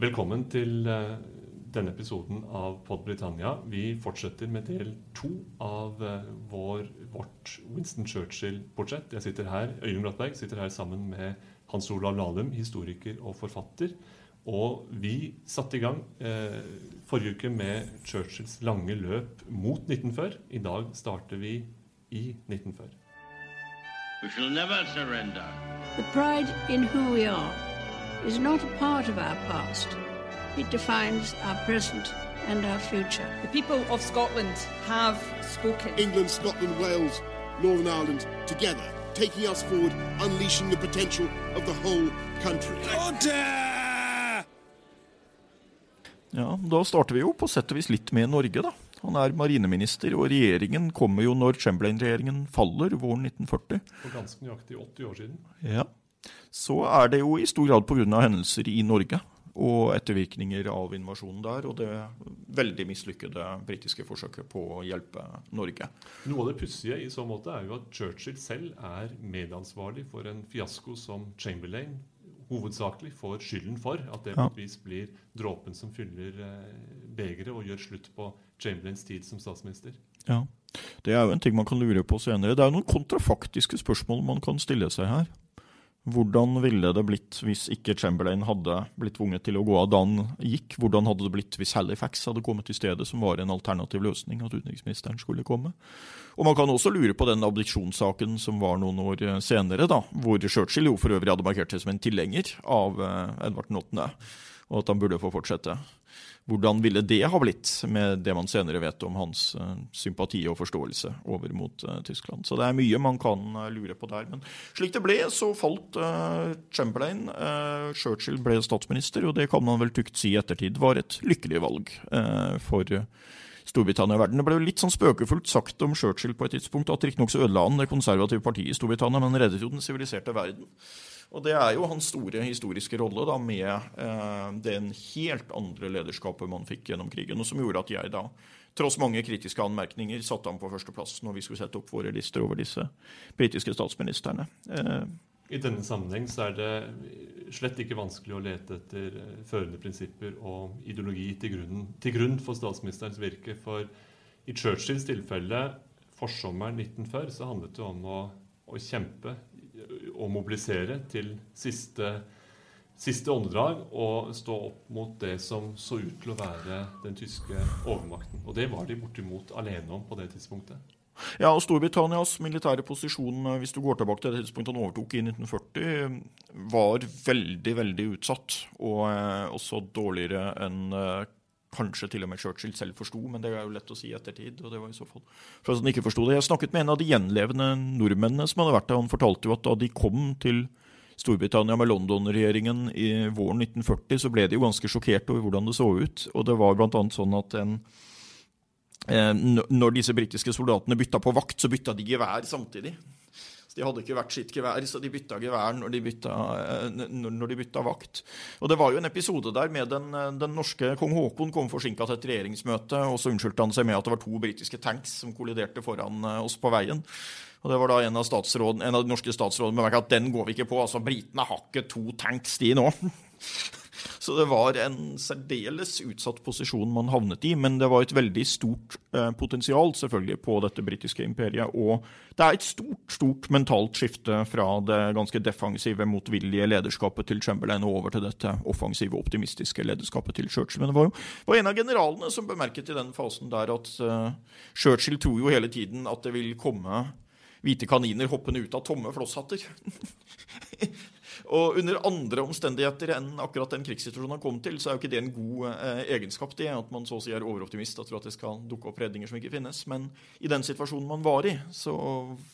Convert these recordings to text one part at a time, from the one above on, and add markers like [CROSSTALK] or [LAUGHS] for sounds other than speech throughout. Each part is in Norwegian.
Velkommen til eh, denne episoden av Pod Britannia. Vi fortsetter med del to av eh, vår, vårt Winston Churchill-portrett. Jeg sitter her, Øyvind Brattberg sitter her sammen med Hans Olav Lahlum, historiker og forfatter. Og vi satte i gang eh, forrige uke med Churchills lange løp mot 1940. I dag starter vi i 1940. We shall never surrender. The pride in who we are is not a part of our past. It defines our present and our future. The people of Scotland have spoken. England, Scotland, Wales, Northern Ireland, together, taking us forward, unleashing the potential of the whole country. Ja, Da starter vi jo på sett og vis litt med Norge, da. Han er marineminister, og regjeringen kommer jo når Chamberlain-regjeringen faller våren 1940. For ganske nøyaktig 80 år siden. Ja. Så er det jo i stor grad pga. hendelser i Norge og ettervirkninger av invasjonen der, og det veldig mislykkede britiske forsøket på å hjelpe Norge. Noe av det pussige i så måte er jo at Churchill selv er medansvarlig for en fiasko som Chamberlain hovedsakelig får skylden for. At det på et vis blir dråpen som fyller eh, begeret og gjør slutt på Chamberlains tid som statsminister. Ja, Det er jo en ting man kan lure på senere. Det er jo noen kontrafaktiske spørsmål man kan stille seg her. Hvordan ville det blitt hvis ikke Chamberlain hadde blitt tvunget til å gå av da han gikk? Hvordan hadde det blitt hvis Halifax hadde kommet til stedet, som var en alternativ løsning, at utenriksministeren skulle komme? Og Man kan også lure på den abdiksjonssaken som var noen år senere, da, hvor Churchill jo for øvrig hadde markert seg som en tilhenger av eh, Edvard 8., og at han burde få fortsette. Hvordan ville det ha blitt med det man senere vet om hans uh, sympati og forståelse over mot uh, Tyskland? Så det er mye man kan uh, lure på der. Men slik det ble, så falt Chamberlain. Churchill ble statsminister, og det kan man vel tykt si i ettertid var et lykkelig valg for Storbritannia og verden. Det ble jo litt sånn spøkefullt sagt om Churchill på et tidspunkt at riktignok så ødela han det konservative partiet i Storbritannia, men reddet jo den siviliserte verden. Og det er jo hans store historiske rolle da, med eh, den helt andre lederskapet man fikk gjennom krigen, og som gjorde at jeg da, tross mange kritiske anmerkninger, satte ham på førsteplass når vi skulle sette opp våre lister over disse britiske statsministrene. Eh, i denne sammenheng så er det slett ikke vanskelig å lete etter eh, førende prinsipper og ideologi til grunn, til grunn for statsministerens virke. For i Churchills tilfelle, forsommeren 1940, så handlet det om å, å kjempe å mobilisere til siste, siste åndedrag og stå opp mot det som så ut til å være den tyske overmakten. Og det var de bortimot alene om på det tidspunktet. Ja, og Storbritannias militære posisjon hvis du går tilbake til det tidspunktet han overtok i 1940, var veldig, veldig utsatt. Og eh, også dårligere enn eh, kanskje til og med Churchill selv forsto, men det er jo lett å si i ettertid. og det var i så fall for at han ikke forsto det. Jeg snakket med en av de gjenlevende nordmennene som hadde vært der. Han fortalte jo at da de kom til Storbritannia med London-regjeringen i våren 1940, så ble de jo ganske sjokkert over hvordan det så ut. Og det var bl.a. sånn at en, eh, når disse britiske soldatene bytta på vakt, så bytta de gevær samtidig. Så De hadde ikke hvert sitt gevær, så de bytta gevær når de bytta, eh, når de bytta vakt. Og Det var jo en episode der med den, eh, den norske kong Haakon kom forsinka til et regjeringsmøte, og så unnskyldte han seg med at det var to britiske tanks som kolliderte foran eh, oss på veien. Og det var da en av, en av de norske statsrådene bemerka at den går vi ikke på. altså Britene har ikke to tanks, de nå. Så det var en særdeles utsatt posisjon man havnet i. Men det var et veldig stort eh, potensial selvfølgelig på dette britiske imperiet. Og det er et stort, stort mentalt skifte fra det ganske defensive, motvillige lederskapet til Chamberlain og over til dette offensive, optimistiske lederskapet til Churchill. Men det var jo var en av generalene som bemerket i den fasen der at eh, Churchill tror jo hele tiden at det vil komme hvite kaniner hoppende ut av tomme flosshatter. [LAUGHS] Og under andre omstendigheter enn akkurat den krigssituasjonen han kom til, så er jo ikke det en god eh, egenskap, det, at man så å si er overoptimist og tror at det skal dukke opp redninger som ikke finnes. Men i den situasjonen man var i, så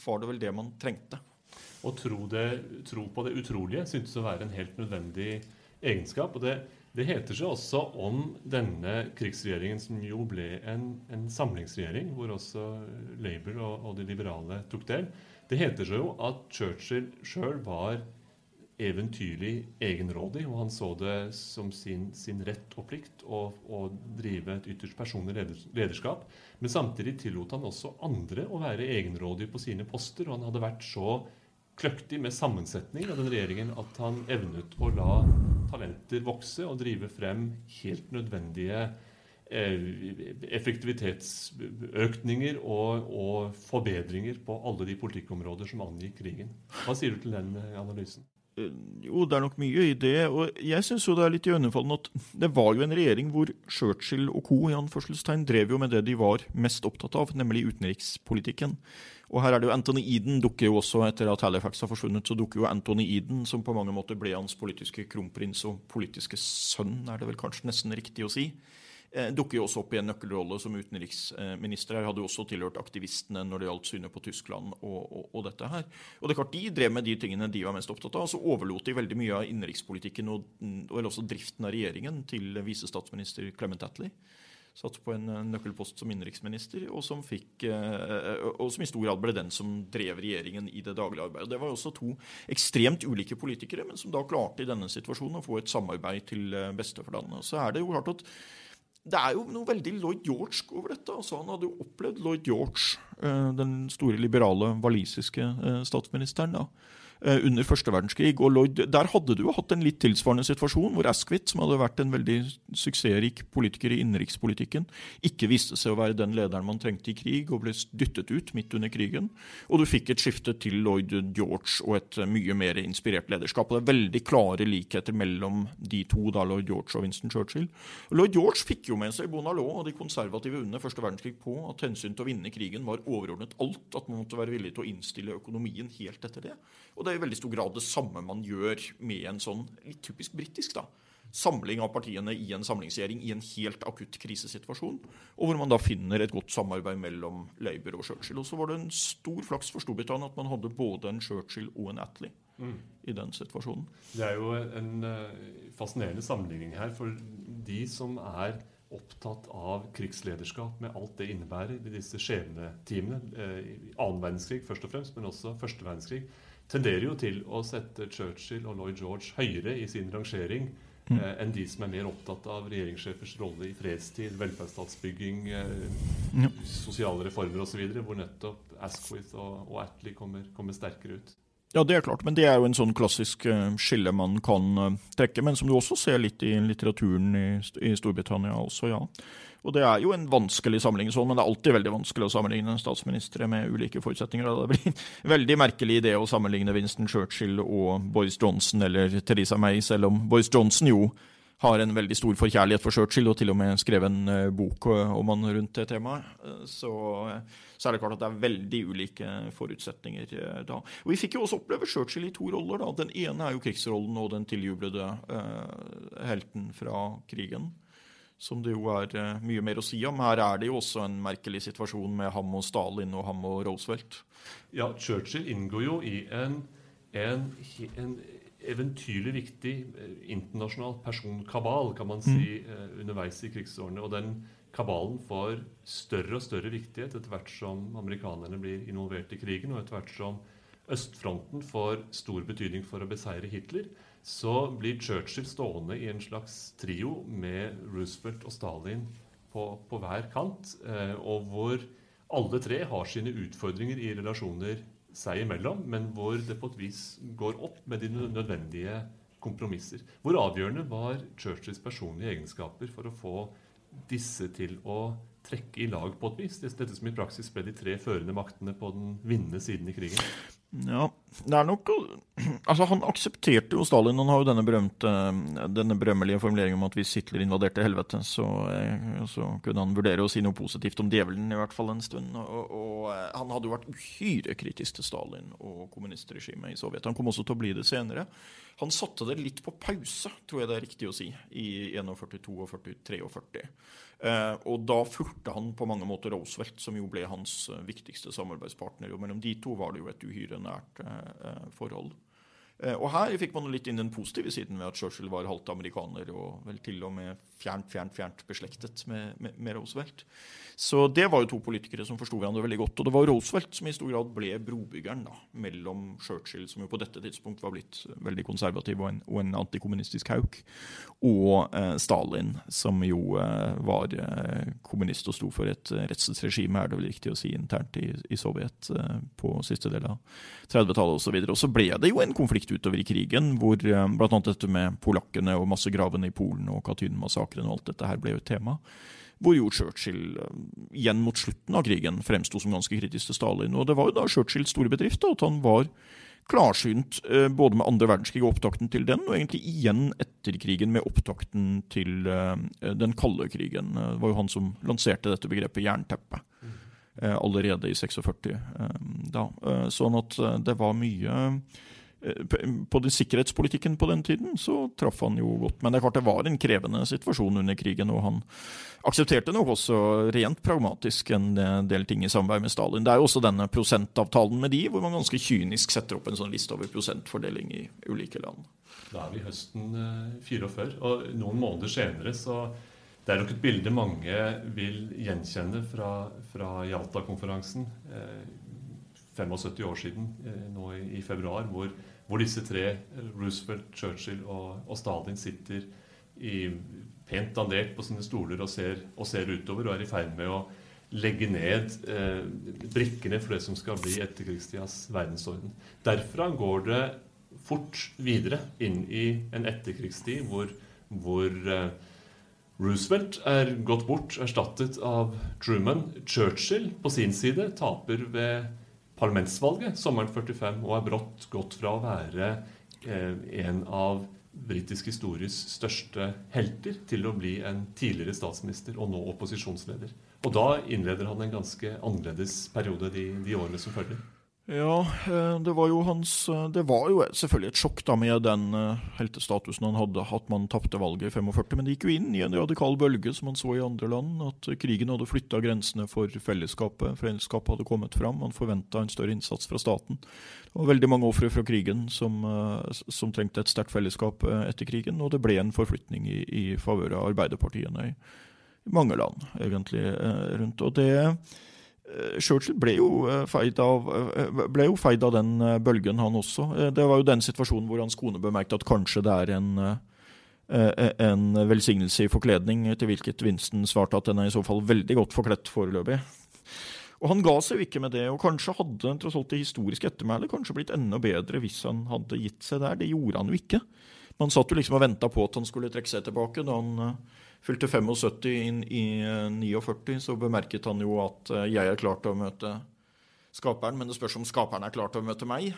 var det vel det man trengte. Å tro, tro på det utrolige syntes å være en helt nødvendig egenskap. og det det heter seg også om denne krigsregjeringen, som jo ble en, en samlingsregjering, hvor også Labour og, og, de liberale tok del. Det heter seg jo at Churchill sjøl var eventyrlig egenrådig, og han så det som sin, sin rett og plikt å, å, drive et ytterst personlig lederskap. Men samtidig tillot han også andre å være egenrådige på sine poster, og han hadde vært så kløktig med sammensetning av den regjeringen at han evnet å la talenter vokse og drive frem helt nødvendige eh, effektivitetsøkninger og, og forbedringer på alle de politikkområder som angikk krigen. Hva sier du til den eh, analysen? Eh, Jo, det er nok mye i det. Og jeg syns det er litt iøynefallende at det var jo en regjering hvor Churchill og co. i anførselstegn drev jo med det de var mest opptatt av, nemlig utenrikspolitikken. Og her er det jo Anthony Eden dukker jo også, etter at Halifax har forsvunnet, så dukker jo Anthony Eden, som på mange måter ble hans politiske kronprins og politiske sønn, er det vel kanskje nesten riktig å si. Eh, dukker jo også opp i en nøkkelrolle som utenriksminister. her Hadde jo også tilhørt aktivistene når det gjaldt synet på Tyskland og, og, og dette her. Og det er klart De drev med de tingene de var mest opptatt av. og Så overlot de veldig mye av innenrikspolitikken og, og også driften av regjeringen til visestatsminister Clement Attlee. Satt på en nøkkelpost som innenriksminister, og som fikk, eh, og som i stor grad ble den som drev regjeringen i det daglige arbeidet. Det var også to ekstremt ulike politikere, men som da klarte i denne situasjonen å få et samarbeid til eh, beste for landet. Så er det jo klart at det er jo noe veldig Lloyd George over dette. altså Han hadde jo opplevd Lloyd George, eh, den store liberale walisiske eh, statsministeren, da, under første verdenskrig. Og Lloyd, Der hadde du jo hatt en litt tilsvarende situasjon, hvor Asquith, som hadde vært en veldig suksessrik politiker i innenrikspolitikken, ikke viste seg å være den lederen man trengte i krig, og ble dyttet ut midt under krigen. Og du fikk et skifte til Lloyd George og et eh, mye mer inspirert lederskap. Og det er veldig klare likheter mellom de to, da Lloyd George og Winston Churchill. Lloyd George fikk jo med seg Bonalot og de konservative under første verdenskrig på at hensyn til å vinne krigen var overordnet alt, at man måtte være villig til å innstille økonomien helt etter det. Og det er i veldig stor grad det samme man gjør med en sånn litt typisk britisk, da. Samling av partiene i en samlingsregjering i en helt akutt krisesituasjon. Og hvor man da finner et godt samarbeid mellom Labour og Churchill. Og så var det en stor flaks for Storbritannia at man hadde både en Churchill og en Attlee i den situasjonen. Det er jo en uh, fascinerende sammenligning her. For de som er opptatt av krigslederskap med alt det innebærer i disse skjebnetimene, uh, i annen verdenskrig først og fremst, men også første verdenskrig, tenderer jo til å sette Churchill og Lloyd George høyere i sin rangering eh, enn de som er mer opptatt av regjeringssjefers rolle i fredstid, velferdsstatsbygging, eh, Ja. sosiale reformer osv., hvor nettopp Asquith og, og Attlee kommer, kommer sterkere ut. Ja, det er klart, men det er jo en sånn klassisk eh, skille man kan eh, trekke, men som du også ser litt i litteraturen i, Storbritannia også, ja. Og det er jo en vanskelig sammenligning sånn, men det er alltid veldig vanskelig å sammenligne statsministre med ulike forutsetninger. Det blir en [LAUGHS] veldig merkelig idé å sammenligne Winston Churchill og Boris Johnson eller Theresa May, selv om Boris Johnson jo har en veldig stor forkjærlighet for Churchill, og til og med skrevet en eh, bok eh, om han rundt det temaet. Eh, Så, så er det klart at det er veldig ulike forutsetninger da. Og Vi fikk jo også oppleve Churchill i to roller. da. Den ene er jo krigsrollen og den tiljublede eh, helten fra krigen. Som det jo er eh, mye mer å si om. Her er det jo også en merkelig situasjon med ham og Stalin og ham og Roosevelt. Ja, Churchill inngår jo i en, en, en eventyrlig viktig eh, internasjonal personkabal, kan man si, mm. underveis i krigsårene. Og den kabalen får større og større viktighet etter hvert som amerikanerne blir involvert i krigen, og etter hvert som østfronten får stor betydning for å beseire Hitler, så blir Churchill stående i en slags trio med Roosevelt og Stalin på, på hver kant, eh, og hvor alle tre har sine utfordringer i relasjoner seg imellom, men hvor det på et vis går opp med de nødvendige kompromisser. Hvor avgjørende var Churchills personlige egenskaper for å få disse til å trekke i lag på et vis? Dette som i praksis ble de tre førende maktene på den vinnende siden i krigen. Ja, det er nok [CLEARS THROAT] Altså, han aksepterte jo Stalin. Han har jo denne berømte Denne berømmelige formuleringen om at hvis Hitler invaderte helvete, så, eh, så kunne han vurdere å si noe positivt om djevelen, i hvert fall en stund. Og, og eh, han hadde jo vært uhyre kritisk til Stalin og kommunistregimet i Sovjet. Han kom også til å bli det senere. Han satte det litt på pause, tror jeg det er riktig å si, i 41, 42, 43. Eh, og da fulgte han på mange måter Roosevelt, som jo ble hans eh, viktigste samarbeidspartner. Og mellom de to var det jo et uhyre nært eh, eh, forhold. Eh, og her fikk man litt inn den positive siden ved at Churchill var halvt amerikaner, og vel til og med fjernt, fjernt, fjernt beslektet med, med, med Roosevelt. Så det var jo to politikere som forsto hverandre veldig godt. Og det var Roosevelt som i stor grad ble brobyggeren da, mellom Churchill, som jo på dette tidspunkt var blitt veldig konservativ og en, og en antikommunistisk hauk, og eh, Stalin, som jo eh, var eh, kommunist og sto for et redselsregime, er det vel riktig å si, internt i, i Sovjet eh, på siste del av 30-tallet osv. Og, så og så ble det jo en konflikt viktig utover i krigen, hvor eh, bl.a. dette med polakkene og massegravene i Polen og Katyn-massakren og alt dette her ble jo et tema. Hvor jo Churchill eh, igjen mot slutten av krigen fremsto som ganske kritisk til Stalin. Og det var jo da Churchills store bedrift da, at han var klarsynt eh, både med andre verdenskrig og opptakten til den, og egentlig igjen etter krigen med opptakten til den kalde krigen. Det var jo han som lanserte dette begrepet jernteppe allerede i 46. Da. Sånn at det var mye på den sikkerhetspolitikken på den tiden så traff han jo godt. Men det er klart det var en krevende situasjon under krigen, og han aksepterte nok også rent pragmatisk en del ting i samarbeid med Stalin. Det er jo også denne prosentavtalen med de, hvor man ganske kynisk setter opp en sånn liste over prosentfordeling i ulike land. Da er vi høsten 44, eh, og noen måneder senere så det er nok et bilde mange vil gjenkjenne fra, fra Jalta-konferansen. Eh, 75 år siden, eh, nå i, februar, hvor, hvor, disse tre, Roosevelt, Churchill og, og Stalin, sitter i, pent dandert på sine stoler og ser, og ser, utover og er i ferd med å legge ned eh, brikkene for det som skal bli etterkrigstidas verdensorden. Derfra går det fort videre inn i en etterkrigstid hvor, hvor eh, Roosevelt er gått bort, erstattet av Truman. Churchill på sin side taper ved parlamentsvalget sommeren 45 og er brått gått fra å være eh, en av britisk histories største helter til å bli en tidligere statsminister og nå opposisjonsleder. Og da innleder han en ganske annerledes periode de, de årene som følger. Ja, eh, det var jo hans eh, Det var jo selvfølgelig et sjokk da med den eh, heltestatusen han hadde, at man tapte valget i 45. Men det gikk jo inn i en radikal bølge som man så i andre land. At krigen hadde flytta grensene for fellesskapet. Fellesskapet hadde kommet fram. Man forventa en større innsats fra staten. Det var veldig mange ofre fra krigen som, som, trengte et sterkt fellesskap etter krigen. Og det ble en forflytning i, i favør av arbeiderpartiene i, i mange land, egentlig, rundt. Og det Churchill ble jo eh, feid av, eh, ble jo feid av den bølgen, han også. Det var jo den situasjonen hvor hans kone bemerket at kanskje det er en, en velsignelse i forkledning, til hvilket Winston svarte at den er i så fall veldig godt forkledt foreløpig. Og han ga seg jo ikke med det, og kanskje hadde tross alt det historiske ettermælet kanskje blitt enda bedre hvis han hadde gitt seg der. Det gjorde han jo ikke. Man satt jo liksom og venta på at han skulle trekke seg tilbake. da han fylte 75 inn i 49, eh, så bemerket han jo at eh, jeg er klar til å møte skaperen, men det spørs om skaperen er klar til å møte meg.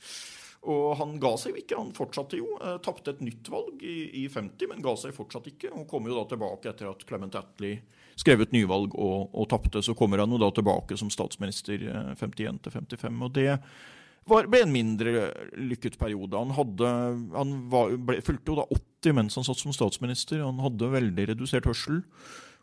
[LAUGHS] og han ga seg jo ikke, han fortsatte jo. Eh, Tapte et nytt valg i, i, 50, men ga seg fortsatt ikke. Og kom jo da tilbake etter at Clement Attlee skrev et nyvalg og, og tapte. Så kommer han jo da tilbake som statsminister 51 til 55. og det var, ble en mindre lykket periode. Han, hadde, han var, ble, fulgte jo da 80 mens han satt som statsminister. Han hadde veldig redusert hørsel.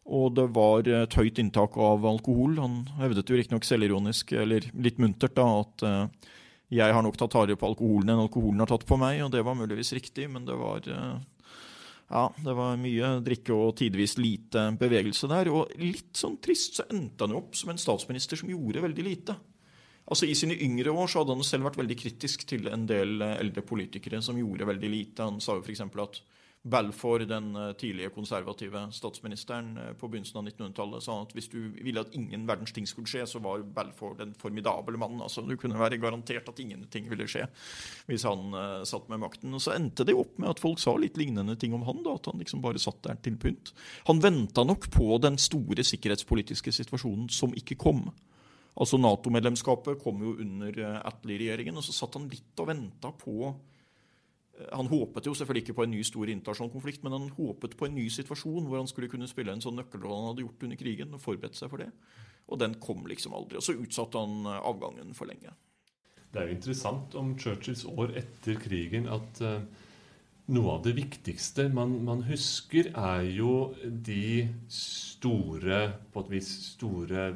Og det var et høyt inntak av alkohol. Han hevdet jo riktignok selvironisk, eller litt muntert, da, at uh, jeg har nok tatt hardere på alkoholen enn alkoholen har tatt på meg. Og det var muligvis riktig, men det var uh, ja, det var mye drikke og tidvis lite bevegelse der. Og litt sånn trist så endte han jo opp som en statsminister som gjorde veldig lite. Altså I sine yngre år så hadde han selv vært veldig kritisk til en del eh, eldre politikere som gjorde veldig lite. Han sa jo f.eks. at Balfour, den eh, tidlige konservative statsministeren eh, på begynnelsen av 1900-tallet, sa at hvis du ville at ingen verdens ting skulle skje, så var Balfour den formidable mannen. Altså Du kunne være garantert at ingenting ville skje hvis han uh, satt med makten. Og Så endte det opp med at folk sa litt lignende ting om han, da, at han liksom bare satt der til pynt. Han venta nok på den store sikkerhetspolitiske situasjonen som ikke kom. Altså Nato-medlemskapet kom jo under eh, Attlee-regjeringen, og så satt han litt og venta på eh, Han håpet jo selvfølgelig ikke på en ny stor internasjonal konflikt, men han håpet på en ny situasjon hvor han skulle kunne spille en sånn nøkkelrolle han hadde gjort under krigen, og forberedt seg for det. Og den kom liksom aldri. Og så utsatte han eh, avgangen for lenge. Det er jo interessant om Churchills år etter krigen at uh, noe av det viktigste man, man, husker, er jo de store på et vis store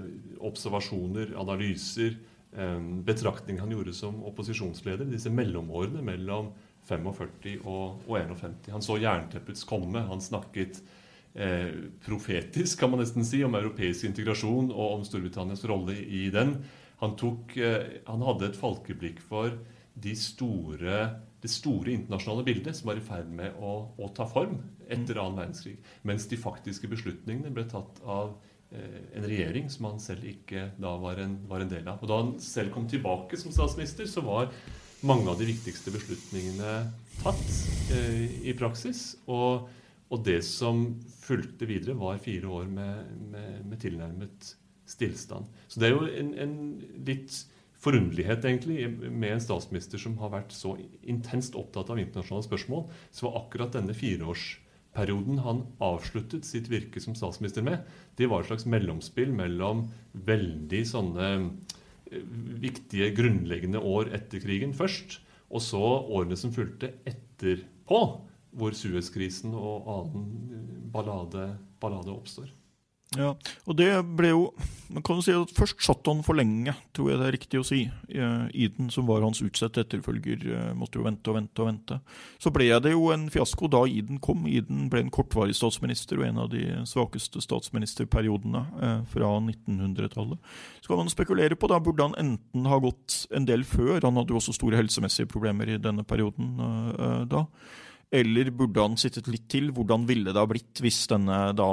observasjoner, analyser, eh, betraktninger han gjorde som opposisjonsleder. Disse mellomårene mellom 45 og, og 51. Han så jernteppets komme. Han snakket eh, profetisk, kan man nesten si, om europeisk integrasjon og om Storbritannias rolle i den. Han, tok, eh, han hadde et falkeblikk for de store det store internasjonale bildet som var i ferd med å, å ta form etter annen verdenskrig. Mens de faktiske beslutningene ble tatt av eh, en regjering som han selv ikke da var en, var en, del av. Og Da han selv kom tilbake som statsminister, så var mange av de viktigste beslutningene tatt eh, i praksis. Og, og, det som fulgte videre, var fire år med, med, med tilnærmet stillstand. Så det er jo en, en, litt forunderlighet egentlig med en statsminister som har vært så intenst opptatt av internasjonale spørsmål. Så var akkurat denne fireårsperioden han avsluttet sitt virke som statsminister med, det var et slags mellomspill mellom veldig sånne eh, viktige, grunnleggende år etter krigen først, og så årene som fulgte etterpå, hvor Suez-krisen og annen ballade, ballade oppstår. Ja, og det ble jo Man kan jo si at først satt han for lenge, tror jeg det er riktig å si. Iden, som var hans utsette etterfølger, eh, måtte jo vente og vente og vente. Så ble det jo en fiasko da Iden kom. Iden ble en kortvarig statsminister og en av de svakeste statsministerperiodene eh, fra 1900-tallet. Så kan man spekulere på da burde han enten ha gått en del før, han hadde jo også store helsemessige problemer i denne perioden eh, da. Eller burde han sittet litt til? Hvordan ville det ha blitt hvis denne da,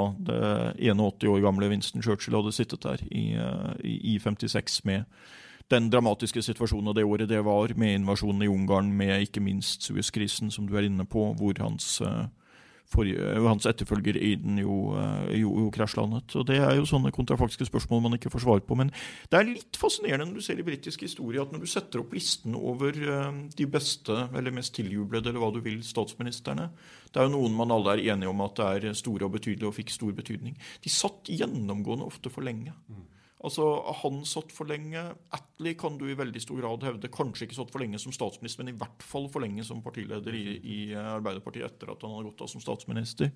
81 år gamle Winston Churchill hadde sittet der i, eh, i, i 56 med den dramatiske situasjonen og det året det var, med invasjonen i Ungarn, med ikke minst Suez-krisen, som du er inne på, hvor hans uh, forrige, hans etterfølger Aiden jo, eh, jo, jo krasjlandet. Og Det er jo sånne kontrafaktiske spørsmål man ikke får svar på. Men det er litt fascinerende når du ser i britisk historie at når du setter opp listen over eh, de beste eller mest tiljublede eller hva du vil, statsministrene Det er jo noen man alle er enige om at det er store og betydelige og fikk stor betydning. De satt gjennomgående ofte for lenge. Mm. Altså, Han satt for lenge. Atlee kan du i veldig stor grad hevde kanskje ikke satt for lenge som statsminister, men i hvert fall for lenge som partileder i, i Arbeiderpartiet etter at han hadde gått av som statsminister.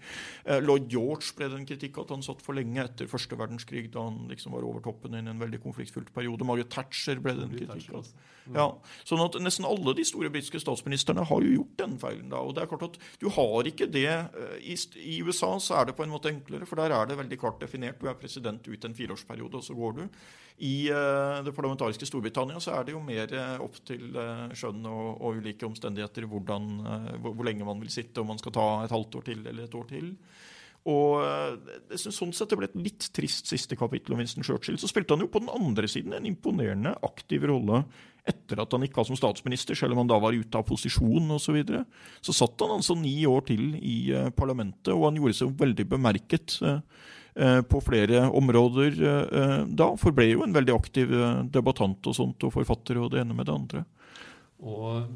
Eh, Lloyd George ble det en kritikk at han satt for lenge etter første verdenskrig, da han liksom var over toppen i en veldig konfliktfylt periode. Margaret Thatcher ble det en kritikk av. Ja, sånn at Nesten alle de store britiske statsministrene har jo gjort den feilen. da, og det er klart at Du har ikke det eh, I, I USA så er det på en måte enklere, for der er det veldig klart definert. Du er president ut en fireårsperiode, og så går du. I uh, det parlamentariske Storbritannia så er det jo mer uh, opp til uh, skjønn og, og, ulike omstendigheter hvordan, hvor, hvor, lenge man vil sitte, om man skal ta et halvt år til eller et år til. Og jeg synes Sånn sett det ble et litt trist siste kapittel om Winston Churchill. Så spilte han jo på den andre siden en imponerende aktiv rolle etter at han gikk av som statsminister, selv om han da var ute av posisjon osv. Så, videre. så satt han altså ni år til i parlamentet, og han gjorde seg veldig bemerket. Eh, på flere områder da. da. Forble jo en veldig aktiv eh, debattant og sånt, og forfatter og det ene med det andre. Og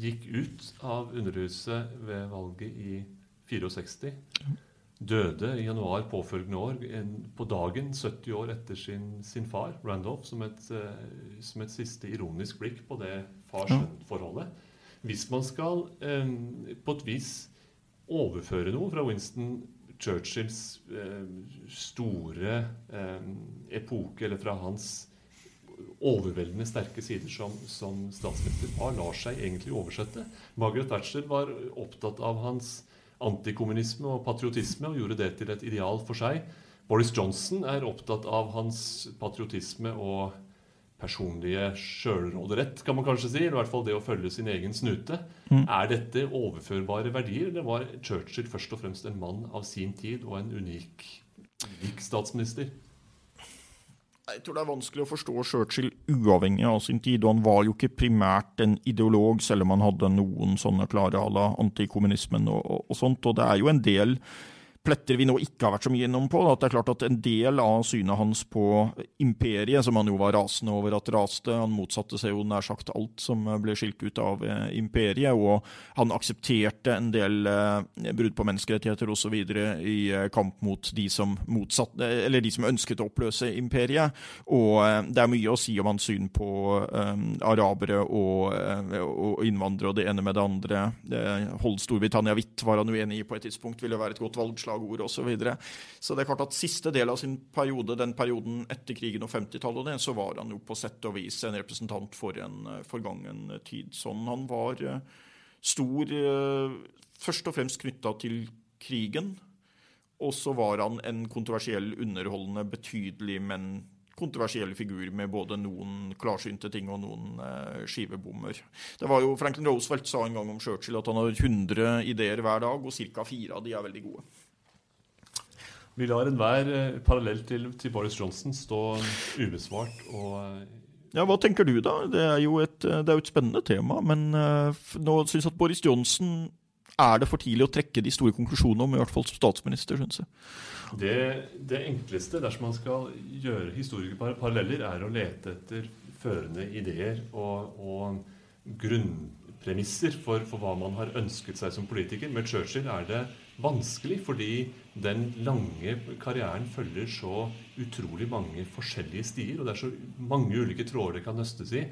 gikk ut av Underhuset ved valget i 64. Døde i januar påfølgende år, en, på dagen 70 år etter sin, sin far, Randolph, som et, som et, siste ironisk blikk på det far-sønn-forholdet. Hvis man skal eh, på et vis overføre noe fra Winston Churchills eh, store eh, epoke, eller fra hans overveldende sterke sider som, som statsminister, hva lar seg egentlig oversette? Margaret Thatcher var opptatt av hans antikommunisme og patriotisme og gjorde det til et ideal for seg. Boris Johnson er opptatt av hans patriotisme og personlige sjølråderett, kan man kanskje si. Eller i hvert fall det å følge sin egen snute. Mm. Er dette overførbare verdier, eller var Churchill først og fremst en mann av sin tid og en unik, unik statsminister? Jeg tror det er vanskelig å forstå Churchill uavhengig av sin tid. og Han var jo ikke primært en ideolog, selv om han hadde noen sånne klare à la antikommunismen og, og, og sånt. Og det er jo en del pletter vi nå ikke har vært så mye innom på. At det er klart at En del av synet hans på imperiet, som han jo var rasende over at raste Han motsatte seg jo nær sagt alt som ble skilt ut av eh, imperiet. Og han aksepterte en del eh, brudd på menneskerettigheter osv. i eh, kamp mot de som, motsatte, eller de som ønsket å oppløse imperiet. Og det er mye å si om hans syn på um, arabere og, og, innvandrere og det ene med det andre. Hold Storbritannia hvitt var han uenig i på et tidspunkt, ville være et godt valgslag slagord osv. Så, videre. så det er klart at siste del av sin periode, den perioden etter krigen og 50-tallet, så var han jo på sett og vis en representant for en eh, forgangen tid. Sånn han var eh, stor eh, først og fremst knytta til krigen. Og så var han en kontroversiell, underholdende, betydelig, men kontroversiell figur med både noen klarsynte ting og noen eh, skivebommer. Det var jo Franklin Roosevelt sa en gang om Churchill at han har 100 ideer hver dag, og ca. fire av de er veldig gode. Vi lar enhver eh, parallell til, til, Boris Johnson stå ubesvart. Og, Ja, Hva tenker du, da? Det er jo et, det er et spennende tema. Men nå syns jeg at Boris Johnson er det for tidlig å trekke de store konklusjonene om, i hvert fall som statsminister, syns jeg. Det, det, enkleste dersom man skal gjøre historiske paralleller, er å lete etter førende ideer og, og grunnpremisser for, for, hva man har ønsket seg som politiker. Med Churchill er det vanskelig fordi den lange karrieren følger så utrolig mange forskjellige stier, og det er så mange ulike tråder det kan nøstes i.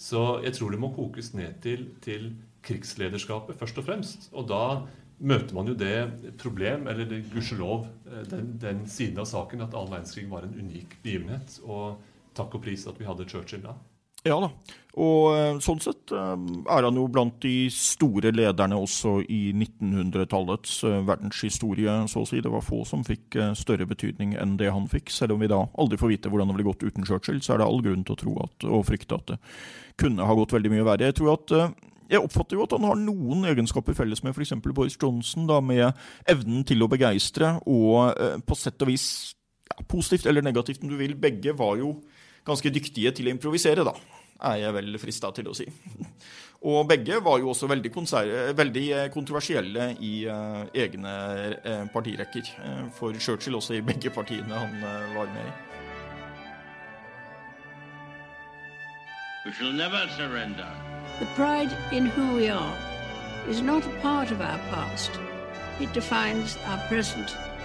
Så jeg tror det må kokes ned til, til krigslederskapet, først og fremst. Og da møter man jo det problem, eller det, gudskjelov, eh, den, den siden av saken at annen verdenskrig var en unik begivenhet. Og takk og pris at vi hadde Churchill da. Ja da. Og eh, sånn sett eh, er han jo blant de store lederne også i 1900-tallets verdenshistorie, så å si. Det var få som fikk større betydning enn det han fikk. Selv om vi da aldri får vite hvordan det ville gått uten Churchill, så er det all grunn til å tro at, og frykte at det kunne ha gått veldig mye verre. Jeg tror at jeg oppfatter jo at han har noen egenskaper felles med f.eks. Boris Johnson, da, med evnen til å begeistre og eh, på sett og vis ja, positivt eller negativt, om du vil. Begge var jo ganske dyktige til å improvisere, da, er jeg vel frista til å si. Og begge var jo også veldig, veldig eh, kontroversielle i uh, egne uh, partirekker. Uh, for Churchill også i begge partiene han var med i. We shall never surrender. The pride in who we are is not a part of our past. It defines our present